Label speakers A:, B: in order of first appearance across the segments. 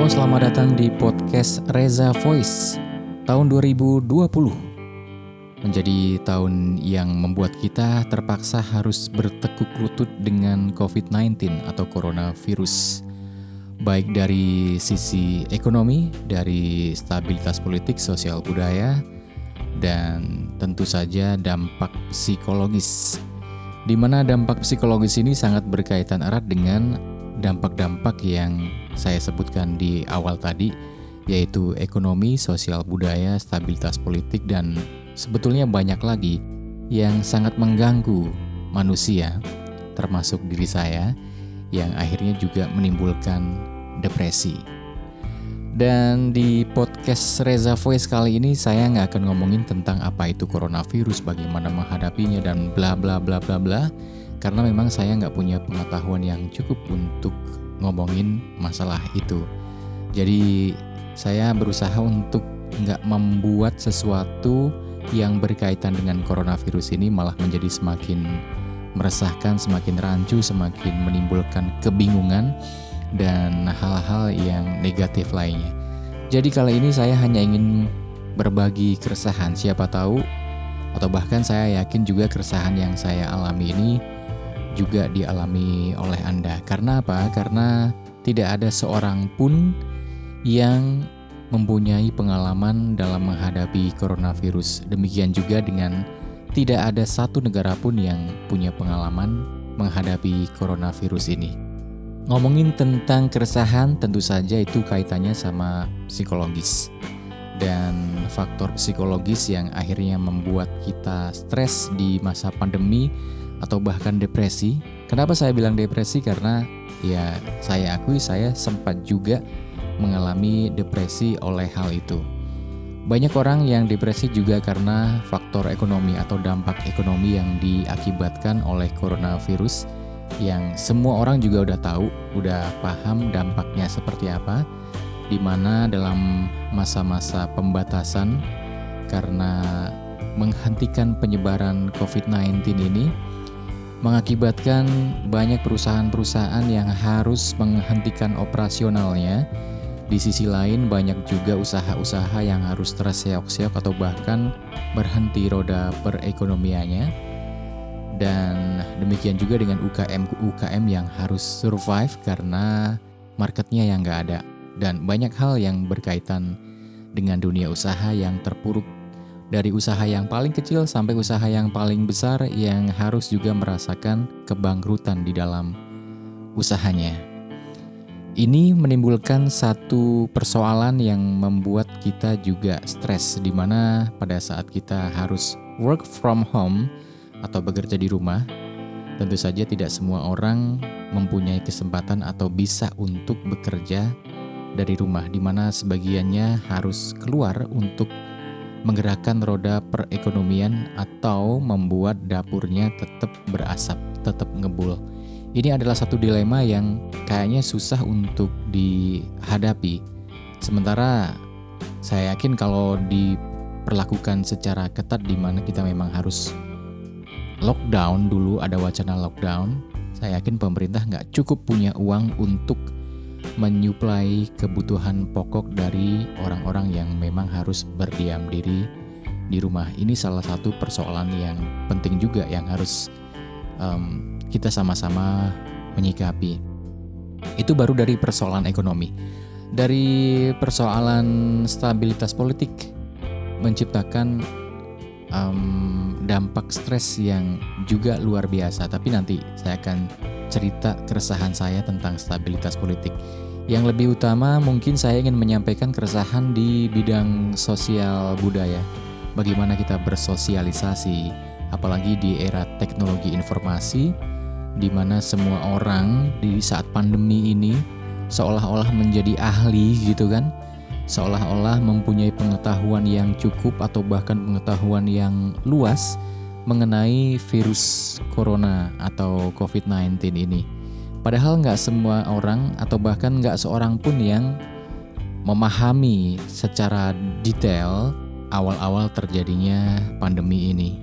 A: Halo, selamat datang di podcast Reza Voice tahun 2020. Menjadi tahun yang membuat kita terpaksa harus bertekuk lutut dengan COVID-19 atau coronavirus. Baik dari sisi ekonomi, dari stabilitas politik, sosial budaya, dan tentu saja dampak psikologis. Di mana dampak psikologis ini sangat berkaitan erat dengan dampak-dampak yang saya sebutkan di awal tadi, yaitu ekonomi, sosial budaya, stabilitas politik, dan sebetulnya banyak lagi yang sangat mengganggu manusia, termasuk diri saya, yang akhirnya juga menimbulkan depresi. Dan di podcast Reza Voice kali ini saya nggak akan ngomongin tentang apa itu coronavirus, bagaimana menghadapinya dan bla bla bla bla bla, karena memang saya nggak punya pengetahuan yang cukup untuk ngomongin masalah itu. Jadi saya berusaha untuk nggak membuat sesuatu yang berkaitan dengan coronavirus ini malah menjadi semakin meresahkan, semakin rancu, semakin menimbulkan kebingungan dan hal-hal yang negatif lainnya. Jadi kali ini saya hanya ingin berbagi keresahan, siapa tahu atau bahkan saya yakin juga keresahan yang saya alami ini juga dialami oleh Anda. Karena apa? Karena tidak ada seorang pun yang mempunyai pengalaman dalam menghadapi coronavirus. Demikian juga dengan tidak ada satu negara pun yang punya pengalaman menghadapi coronavirus ini. Ngomongin tentang keresahan tentu saja itu kaitannya sama psikologis dan faktor psikologis yang akhirnya membuat kita stres di masa pandemi atau bahkan depresi. Kenapa saya bilang depresi? Karena ya saya akui saya sempat juga mengalami depresi oleh hal itu. Banyak orang yang depresi juga karena faktor ekonomi atau dampak ekonomi yang diakibatkan oleh coronavirus yang semua orang juga udah tahu, udah paham dampaknya seperti apa, di mana dalam masa-masa pembatasan karena menghentikan penyebaran COVID-19 ini mengakibatkan banyak perusahaan-perusahaan yang harus menghentikan operasionalnya. Di sisi lain banyak juga usaha-usaha yang harus terseok-seok atau bahkan berhenti roda perekonomiannya dan demikian juga dengan UKM-UKM yang harus survive karena marketnya yang nggak ada. Dan banyak hal yang berkaitan dengan dunia usaha yang terpuruk dari usaha yang paling kecil sampai usaha yang paling besar yang harus juga merasakan kebangkrutan di dalam usahanya. Ini menimbulkan satu persoalan yang membuat kita juga stres di mana pada saat kita harus work from home atau bekerja di rumah, tentu saja tidak semua orang mempunyai kesempatan atau bisa untuk bekerja dari rumah, di mana sebagiannya harus keluar untuk menggerakkan roda perekonomian atau membuat dapurnya tetap berasap, tetap ngebul. Ini adalah satu dilema yang kayaknya susah untuk dihadapi. Sementara saya yakin kalau diperlakukan secara ketat di mana kita memang harus lockdown dulu ada wacana lockdown, saya yakin pemerintah nggak cukup punya uang untuk menyuplai kebutuhan pokok dari orang-orang yang memang harus berdiam diri di rumah. Ini salah satu persoalan yang penting juga yang harus um, kita sama-sama menyikapi. Itu baru dari persoalan ekonomi. Dari persoalan stabilitas politik menciptakan um, dampak stres yang juga luar biasa. Tapi nanti saya akan cerita keresahan saya tentang stabilitas politik. Yang lebih utama mungkin saya ingin menyampaikan keresahan di bidang sosial budaya. Bagaimana kita bersosialisasi, apalagi di era teknologi informasi, di mana semua orang di saat pandemi ini seolah-olah menjadi ahli gitu kan seolah-olah mempunyai pengetahuan yang cukup atau bahkan pengetahuan yang luas mengenai virus corona atau COVID-19 ini. Padahal nggak semua orang atau bahkan nggak seorang pun yang memahami secara detail awal-awal terjadinya pandemi ini.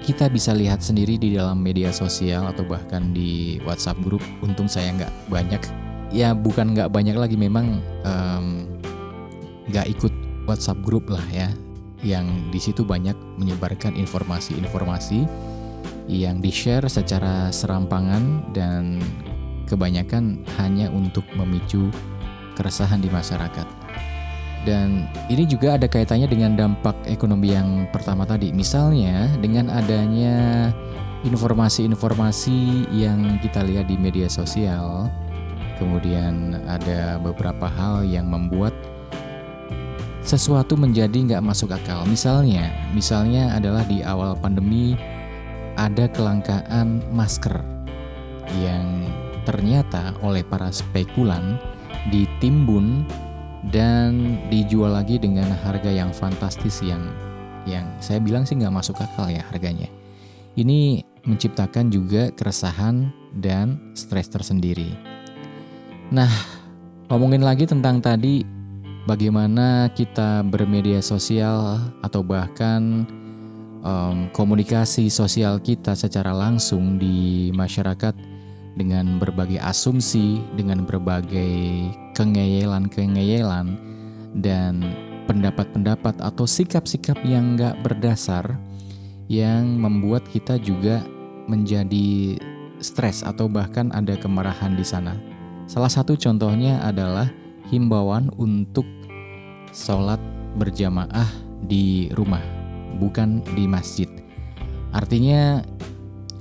A: Kita bisa lihat sendiri di dalam media sosial atau bahkan di WhatsApp grup. Untung saya nggak banyak ya bukan nggak banyak lagi memang nggak um, ikut WhatsApp grup lah ya yang di situ banyak menyebarkan informasi-informasi yang di-share secara serampangan dan kebanyakan hanya untuk memicu keresahan di masyarakat. Dan ini juga ada kaitannya dengan dampak ekonomi yang pertama tadi. Misalnya dengan adanya informasi-informasi yang kita lihat di media sosial, kemudian ada beberapa hal yang membuat sesuatu menjadi nggak masuk akal. Misalnya, misalnya adalah di awal pandemi ada kelangkaan masker yang ternyata oleh para spekulan ditimbun dan dijual lagi dengan harga yang fantastis yang yang saya bilang sih nggak masuk akal ya harganya. Ini menciptakan juga keresahan dan stres tersendiri. Nah, ngomongin lagi tentang tadi bagaimana kita bermedia sosial atau bahkan um, komunikasi sosial kita secara langsung di masyarakat dengan berbagai asumsi, dengan berbagai kengeyelan-kengeyelan, dan pendapat-pendapat atau sikap-sikap yang nggak berdasar yang membuat kita juga menjadi stres atau bahkan ada kemarahan di sana. Salah satu contohnya adalah himbauan untuk sholat berjamaah di rumah, bukan di masjid. Artinya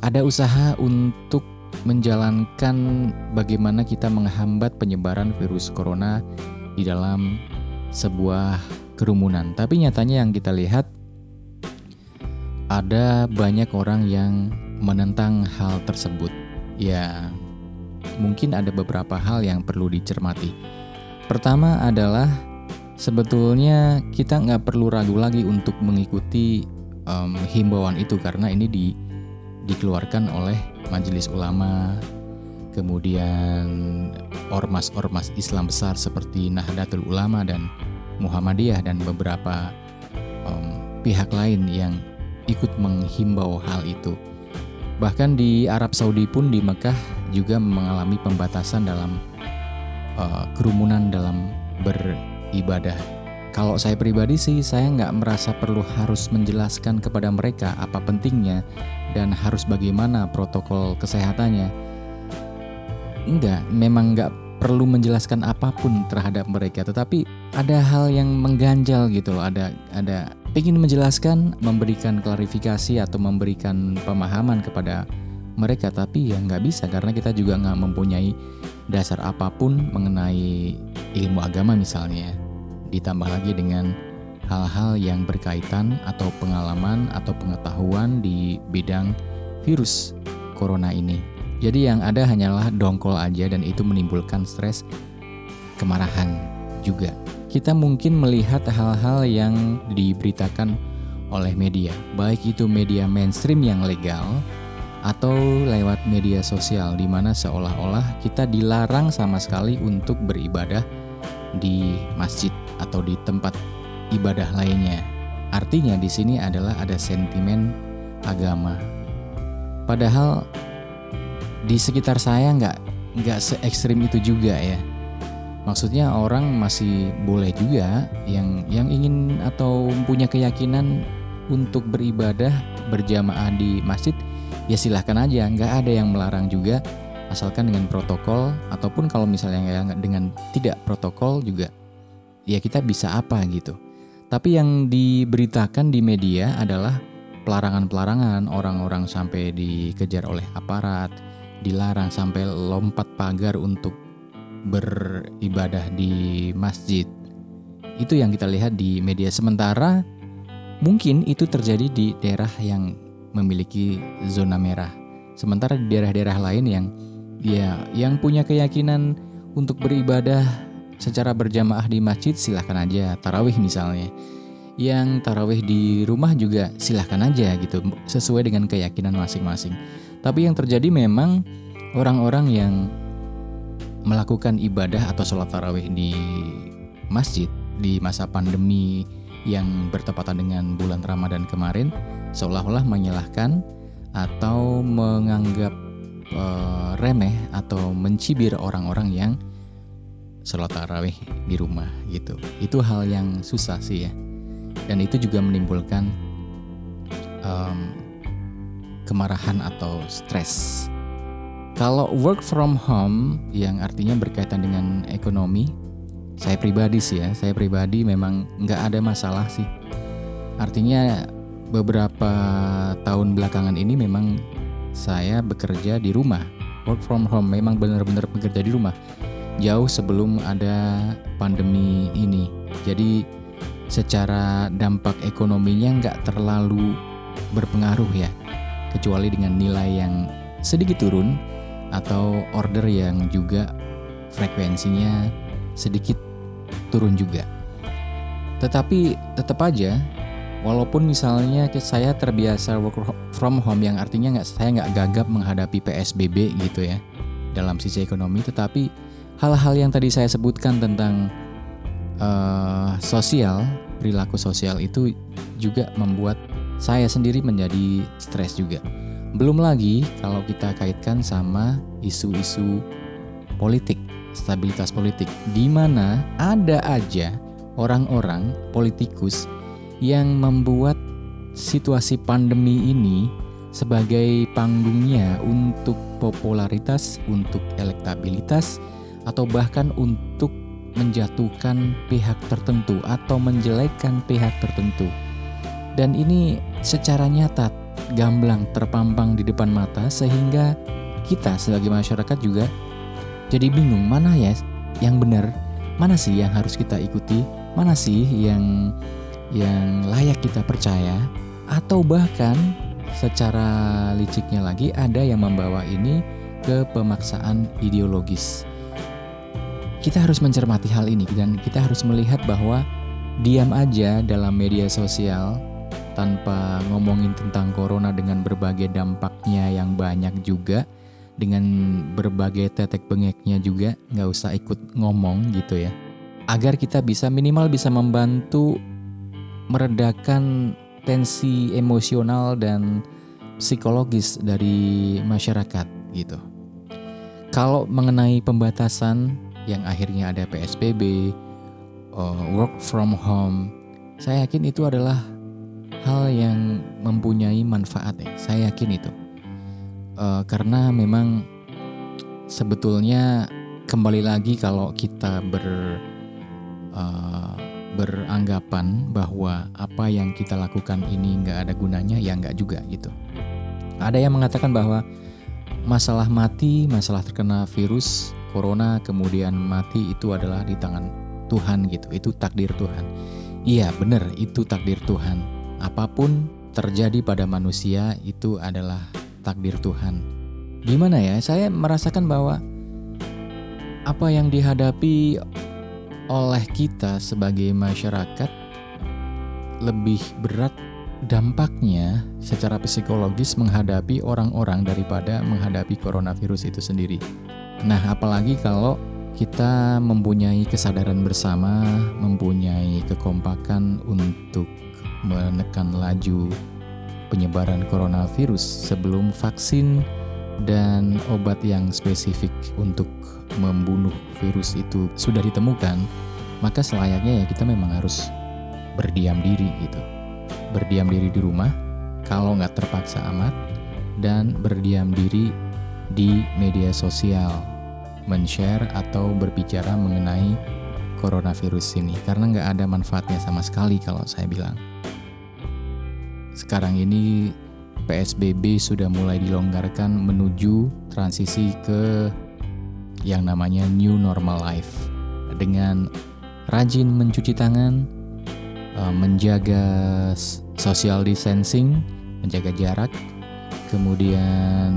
A: ada usaha untuk menjalankan bagaimana kita menghambat penyebaran virus corona di dalam sebuah kerumunan. Tapi nyatanya yang kita lihat ada banyak orang yang menentang hal tersebut. Ya, mungkin ada beberapa hal yang perlu dicermati. Pertama adalah sebetulnya kita nggak perlu ragu lagi untuk mengikuti um, himbauan itu karena ini di, dikeluarkan oleh majelis ulama, kemudian ormas-ormas Islam besar seperti Nahdlatul Ulama dan Muhammadiyah dan beberapa um, pihak lain yang ikut menghimbau hal itu. Bahkan di Arab Saudi pun di Mekah juga mengalami pembatasan dalam uh, kerumunan dalam beribadah. Kalau saya pribadi sih, saya nggak merasa perlu harus menjelaskan kepada mereka apa pentingnya dan harus bagaimana protokol kesehatannya. Enggak, memang enggak perlu menjelaskan apa pun terhadap mereka, tetapi ada hal yang mengganjal gitu loh, ada ada ingin menjelaskan, memberikan klarifikasi atau memberikan pemahaman kepada mereka, tapi ya nggak bisa karena kita juga nggak mempunyai dasar apa pun mengenai ilmu agama misalnya. Ditambah lagi dengan hal-hal yang berkaitan atau pengalaman atau pengetahuan di bidang virus corona ini. Jadi yang ada hanyalah dongkol aja dan itu menimbulkan stres, kemarahan juga. Kita mungkin melihat hal-hal yang diberitakan oleh media, baik itu media mainstream yang legal atau lewat media sosial di mana seolah-olah kita dilarang sama sekali untuk beribadah di masjid atau di tempat ibadah lainnya. Artinya di sini adalah ada sentimen agama. Padahal di sekitar saya nggak nggak se ekstrim itu juga ya. Maksudnya orang masih boleh juga yang yang ingin atau punya keyakinan untuk beribadah berjamaah di masjid ya silahkan aja nggak ada yang melarang juga asalkan dengan protokol ataupun kalau misalnya dengan tidak protokol juga ya kita bisa apa gitu tapi yang diberitakan di media adalah pelarangan-pelarangan orang-orang sampai dikejar oleh aparat, dilarang sampai lompat pagar untuk beribadah di masjid. Itu yang kita lihat di media sementara mungkin itu terjadi di daerah yang memiliki zona merah. Sementara di daerah-daerah lain yang ya yang punya keyakinan untuk beribadah secara berjamaah di masjid silahkan aja tarawih misalnya. Yang tarawih di rumah juga silahkan aja gitu sesuai dengan keyakinan masing-masing. Tapi yang terjadi memang orang-orang yang melakukan ibadah atau sholat tarawih di masjid di masa pandemi yang bertepatan dengan bulan Ramadan kemarin seolah-olah menyalahkan atau menganggap uh, remeh atau mencibir orang-orang yang sholat tarawih di rumah gitu. Itu hal yang susah sih ya. Dan itu juga menimbulkan um, kemarahan atau stres. Kalau work from home yang artinya berkaitan dengan ekonomi, saya pribadi sih ya, saya pribadi memang nggak ada masalah sih. Artinya beberapa tahun belakangan ini memang saya bekerja di rumah, work from home, memang benar-benar bekerja di rumah. Jauh sebelum ada pandemi ini. Jadi secara dampak ekonominya nggak terlalu berpengaruh ya, kecuali dengan nilai yang sedikit turun atau order yang juga frekuensinya sedikit turun juga. Tetapi tetap aja, walaupun misalnya saya terbiasa work from home yang artinya nggak saya nggak gagap menghadapi PSBB gitu ya dalam sisi ekonomi, tetapi hal-hal yang tadi saya sebutkan tentang uh, sosial perilaku sosial itu juga membuat saya sendiri menjadi stres juga. Belum lagi kalau kita kaitkan sama isu-isu politik, stabilitas politik, di mana ada aja orang-orang politikus yang membuat situasi pandemi ini sebagai panggungnya untuk popularitas, untuk elektabilitas, atau bahkan untuk menjatuhkan pihak tertentu atau menjelekkan pihak tertentu. Dan ini secara nyata gamblang terpampang di depan mata sehingga kita sebagai masyarakat juga jadi bingung mana ya yang benar, mana sih yang harus kita ikuti, mana sih yang yang layak kita percaya atau bahkan secara liciknya lagi ada yang membawa ini ke pemaksaan ideologis. Kita harus mencermati hal ini dan kita harus melihat bahwa diam aja dalam media sosial tanpa ngomongin tentang corona dengan berbagai dampaknya yang banyak juga dengan berbagai tetek bengeknya juga nggak usah ikut ngomong gitu ya. Agar kita bisa minimal bisa membantu meredakan tensi emosional dan psikologis dari masyarakat gitu. Kalau mengenai pembatasan yang akhirnya ada PSBB uh, work from home saya yakin itu adalah hal yang mempunyai manfaat ya. Saya yakin itu. Uh, karena memang sebetulnya kembali lagi kalau kita ber uh, beranggapan bahwa apa yang kita lakukan ini nggak ada gunanya ya nggak juga gitu. Ada yang mengatakan bahwa masalah mati, masalah terkena virus corona kemudian mati itu adalah di tangan Tuhan gitu. Itu takdir Tuhan. Iya, benar, itu takdir Tuhan apa pun terjadi pada manusia itu adalah takdir Tuhan. Gimana ya? Saya merasakan bahwa apa yang dihadapi oleh kita sebagai masyarakat lebih berat dampaknya secara psikologis menghadapi orang-orang daripada menghadapi coronavirus itu sendiri. Nah, apalagi kalau kita mempunyai kesadaran bersama, mempunyai kekompakan untuk menekan laju penyebaran coronavirus sebelum vaksin dan obat yang spesifik untuk membunuh virus itu sudah ditemukan, maka selayaknya ya kita memang harus berdiam diri gitu. Berdiam diri di rumah kalau nggak terpaksa amat dan berdiam diri di media sosial, men-share atau berbicara mengenai coronavirus ini karena nggak ada manfaatnya sama sekali kalau saya bilang. Sekarang ini PSBB sudah mulai dilonggarkan menuju transisi ke yang namanya new normal life. Dengan rajin mencuci tangan, eh, menjaga social distancing, menjaga jarak, kemudian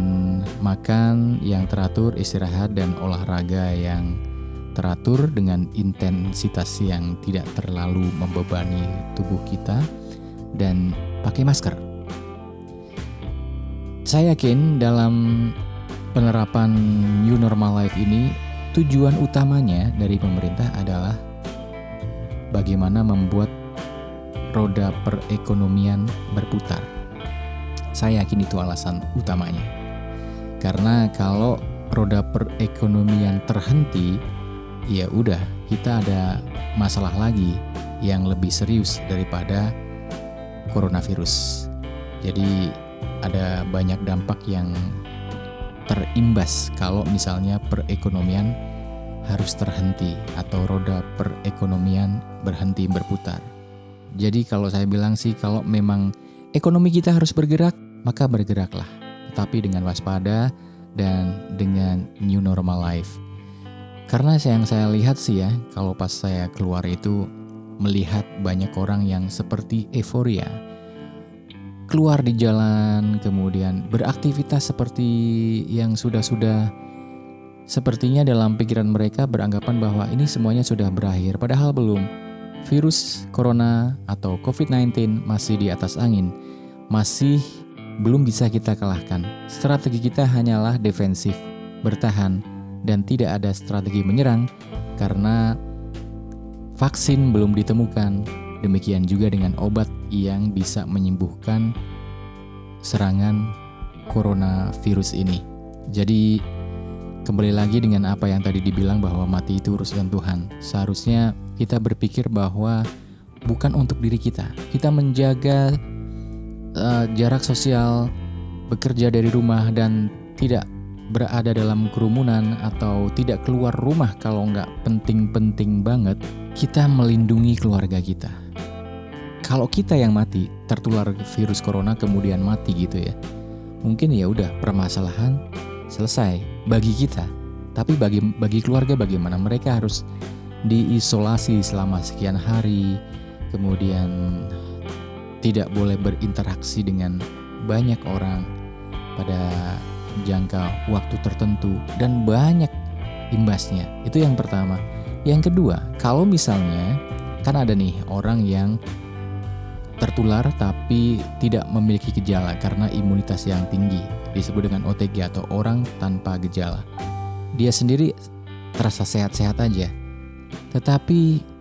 A: makan yang teratur, istirahat dan olahraga yang teratur dengan intensitas yang tidak terlalu membebani tubuh kita dan pakai masker. Saya yakin dalam penerapan new normal life ini tujuan utamanya dari pemerintah adalah bagaimana membuat roda perekonomian berputar. Saya yakin itu alasan utamanya. Karena kalau roda perekonomian terhenti, ya udah kita ada masalah lagi yang lebih serius daripada coronavirus. Jadi ada banyak dampak yang terimbas kalau misalnya perekonomian harus terhenti atau roda perekonomian berhenti berputar. Jadi kalau saya bilang sih kalau memang ekonomi kita harus bergerak, maka bergeraklah. Tetapi dengan waspada dan dengan new normal life. Karena yang saya lihat sih ya, kalau pas saya keluar itu melihat banyak orang yang seperti euforia. Keluar di jalan, kemudian beraktivitas seperti yang sudah-sudah sepertinya dalam pikiran mereka beranggapan bahwa ini semuanya sudah berakhir, padahal belum. Virus corona atau COVID-19 masih di atas angin, masih belum bisa kita kalahkan. Strategi kita hanyalah defensif, bertahan, dan tidak ada strategi menyerang karena vaksin belum ditemukan. Demikian juga dengan obat yang bisa menyembuhkan serangan coronavirus ini. Jadi kembali lagi dengan apa yang tadi dibilang bahwa mati itu urusan Tuhan. Seharusnya kita berpikir bahwa bukan untuk diri kita. Kita menjaga uh, jarak sosial, bekerja dari rumah dan tidak berada dalam kerumunan atau tidak keluar rumah kalau nggak penting-penting banget, kita melindungi keluarga kita. Kalau kita yang mati, tertular virus corona kemudian mati gitu ya. Mungkin ya udah permasalahan selesai bagi kita. Tapi bagi bagi keluarga bagaimana? Mereka harus diisolasi selama sekian hari, kemudian tidak boleh berinteraksi dengan banyak orang pada jangka waktu tertentu dan banyak imbasnya. Itu yang pertama. Yang kedua, kalau misalnya kan ada nih orang yang tertular tapi tidak memiliki gejala karena imunitas yang tinggi, disebut dengan OTG atau orang tanpa gejala. Dia sendiri terasa sehat-sehat aja. Tetapi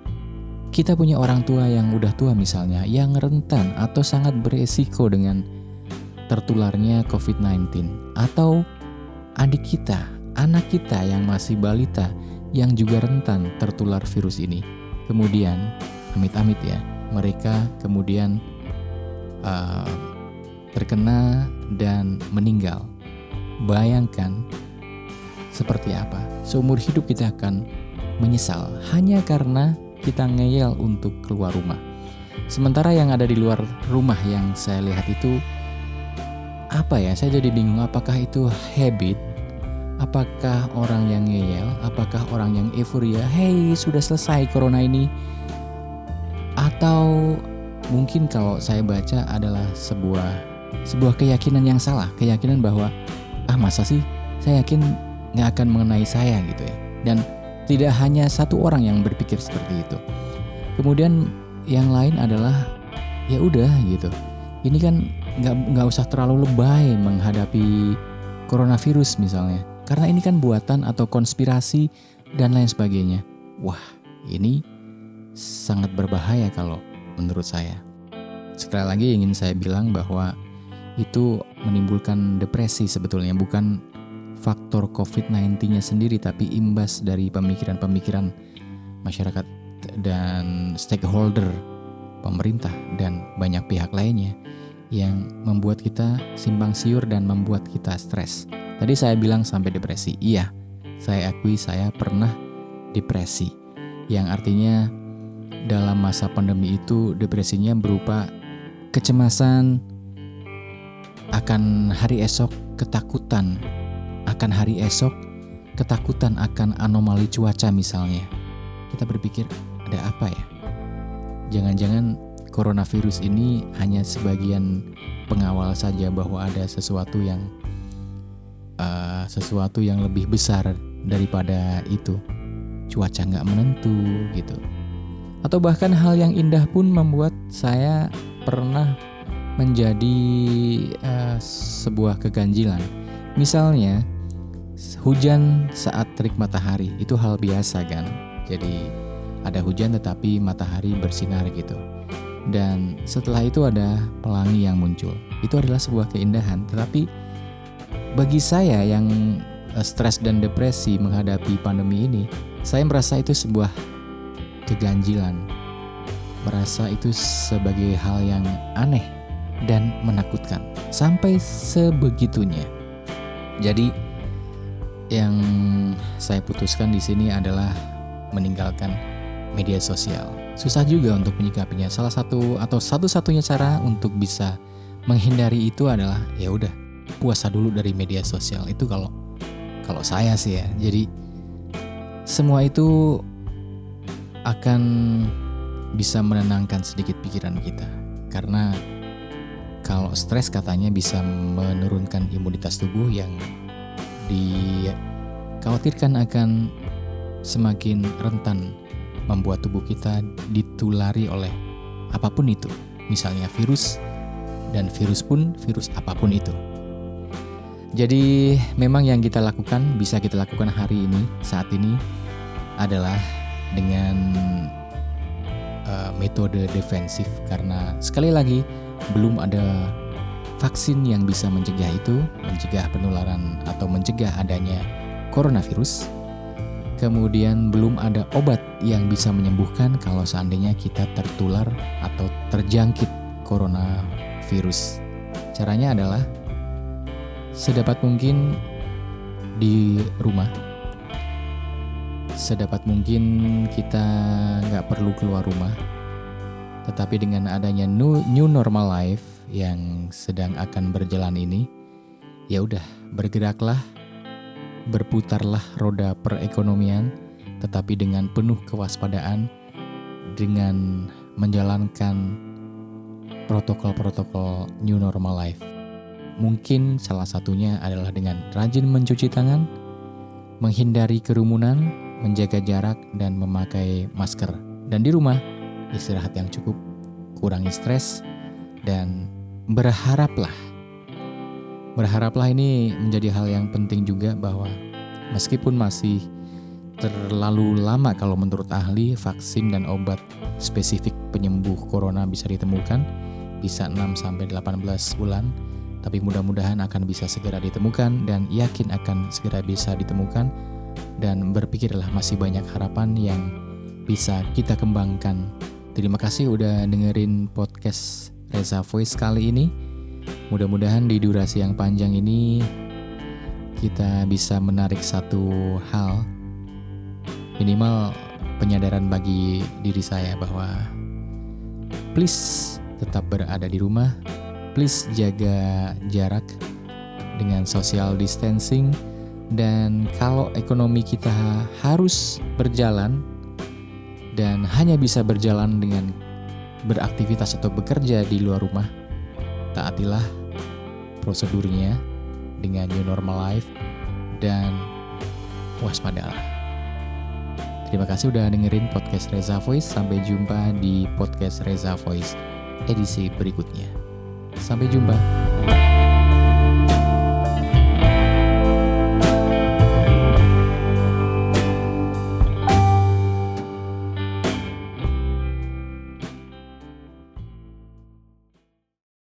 A: kita punya orang tua yang udah tua misalnya, yang rentan atau sangat beresiko dengan tertularnya COVID-19 atau adik kita, anak kita yang masih balita yang juga rentan tertular virus ini. Kemudian, amit-amit ya, mereka kemudian uh, terkena dan meninggal. Bayangkan seperti apa seumur hidup kita akan menyesal hanya karena kita ngeyel untuk keluar rumah. Sementara yang ada di luar rumah yang saya lihat itu apa ya saya jadi bingung apakah itu habit? Apakah orang yang ngeyel? Apakah orang yang euforia? Hey sudah selesai corona ini? Atau mungkin kalau saya baca adalah sebuah sebuah keyakinan yang salah. Keyakinan bahwa ah masa sih? Saya yakin nggak akan mengenai saya gitu ya. Dan tidak hanya satu orang yang berpikir seperti itu. Kemudian yang lain adalah ya udah gitu. Ini kan nggak nggak usah terlalu lebay menghadapi coronavirus misalnya. Karena ini kan buatan atau konspirasi dan lain sebagainya. Wah ini sangat berbahaya kalau menurut saya. Sekali lagi ingin saya bilang bahwa itu menimbulkan depresi sebetulnya bukan faktor COVID-19-nya sendiri tapi imbas dari pemikiran-pemikiran masyarakat dan stakeholder pemerintah dan banyak pihak lainnya yang membuat kita simpang siur dan membuat kita stres. Tadi saya bilang sampai depresi. Iya, saya akui saya pernah depresi. Yang artinya dalam masa pandemi itu depresinya berupa kecemasan akan hari esok, ketakutan akan hari esok, ketakutan akan anomali cuaca misalnya. Kita berpikir ada apa ya? Jangan-jangan coronavirus ini hanya sebagian pengawal saja bahwa ada sesuatu yang uh, sesuatu yang lebih besar daripada itu cuaca nggak menentu gitu atau bahkan hal yang indah pun membuat saya pernah menjadi uh, sebuah keganjilan misalnya hujan saat terik matahari itu hal biasa kan jadi ada hujan tetapi matahari bersinar gitu dan setelah itu ada pelangi yang muncul. Itu adalah sebuah keindahan, tetapi bagi saya yang eh, stres dan depresi menghadapi pandemi ini, Saya merasa itu sebuah keganjilan, merasa itu sebagai hal yang aneh dan menakutkan sampai sebegitunya. Jadi yang saya putuskan di sini adalah meninggalkan media sosial. Susah juga untuk menyikapinya. Salah satu atau satu-satunya cara untuk bisa menghindari itu adalah ya udah puasa dulu dari media sosial. Itu kalau kalau saya sih ya. Jadi semua itu akan bisa menenangkan sedikit pikiran kita. Karena kalau stres katanya bisa menurunkan imunitas tubuh yang dikhawatirkan akan semakin rentan membuat tubuh kita ditulari oleh apa pun itu. Misalnya virus dan virus pun virus apa pun itu. Jadi memang yang kita lakukan bisa kita lakukan hari ini saat ini adalah dengan uh, metode defensif karena sekali lagi belum ada vaksin yang bisa mencegah itu, mencegah penularan atau mencegah adanya coronavirus. Kemudian belum ada obat yang bisa menyembuhkan kalau seandainya kita tertular atau terjangkit coronavirus. Caranya adalah sedapat mungkin di rumah sedapat mungkin kita nggak perlu keluar rumah tetapi dengan adanya new, normal life yang sedang akan berjalan ini ya udah bergeraklah berputarlah roda perekonomian tetapi dengan penuh kewaspadaan dengan menjalankan protokol-protokol new normal life Mungkin salah satunya adalah dengan rajin mencuci tangan, menghindari kerumunan, menjaga jarak, dan memakai masker. Dan di rumah, istirahat yang cukup, kurangi stres, dan berharaplah. Berharaplah ini menjadi hal yang penting juga bahwa meskipun masih terlalu lama kalau menurut ahli vaksin dan obat spesifik penyembuh corona bisa ditemukan bisa 6 sampai 18 bulan tapi mudah-mudahan akan bisa segera ditemukan dan yakin akan segera bisa ditemukan dan berpikirlah masih banyak harapan yang bisa kita kembangkan. Terima kasih udah dengerin podcast Reza Voice kali ini. Mudah-mudahan di durasi yang panjang ini kita bisa menarik satu hal. Minimal penyadaran bagi diri saya bahwa please tetap berada di rumah. Please jaga jarak dengan social distancing. Dan kalau ekonomi kita harus berjalan dan hanya bisa berjalan dengan beraktivitas atau bekerja di luar rumah, taatilah prosedurnya dengan new normal life dan waspadalah. Terima kasih udah dengerin podcast Reza Voice. Sampai jumpa di podcast Reza Voice edisi berikutnya. Sampai jumpa.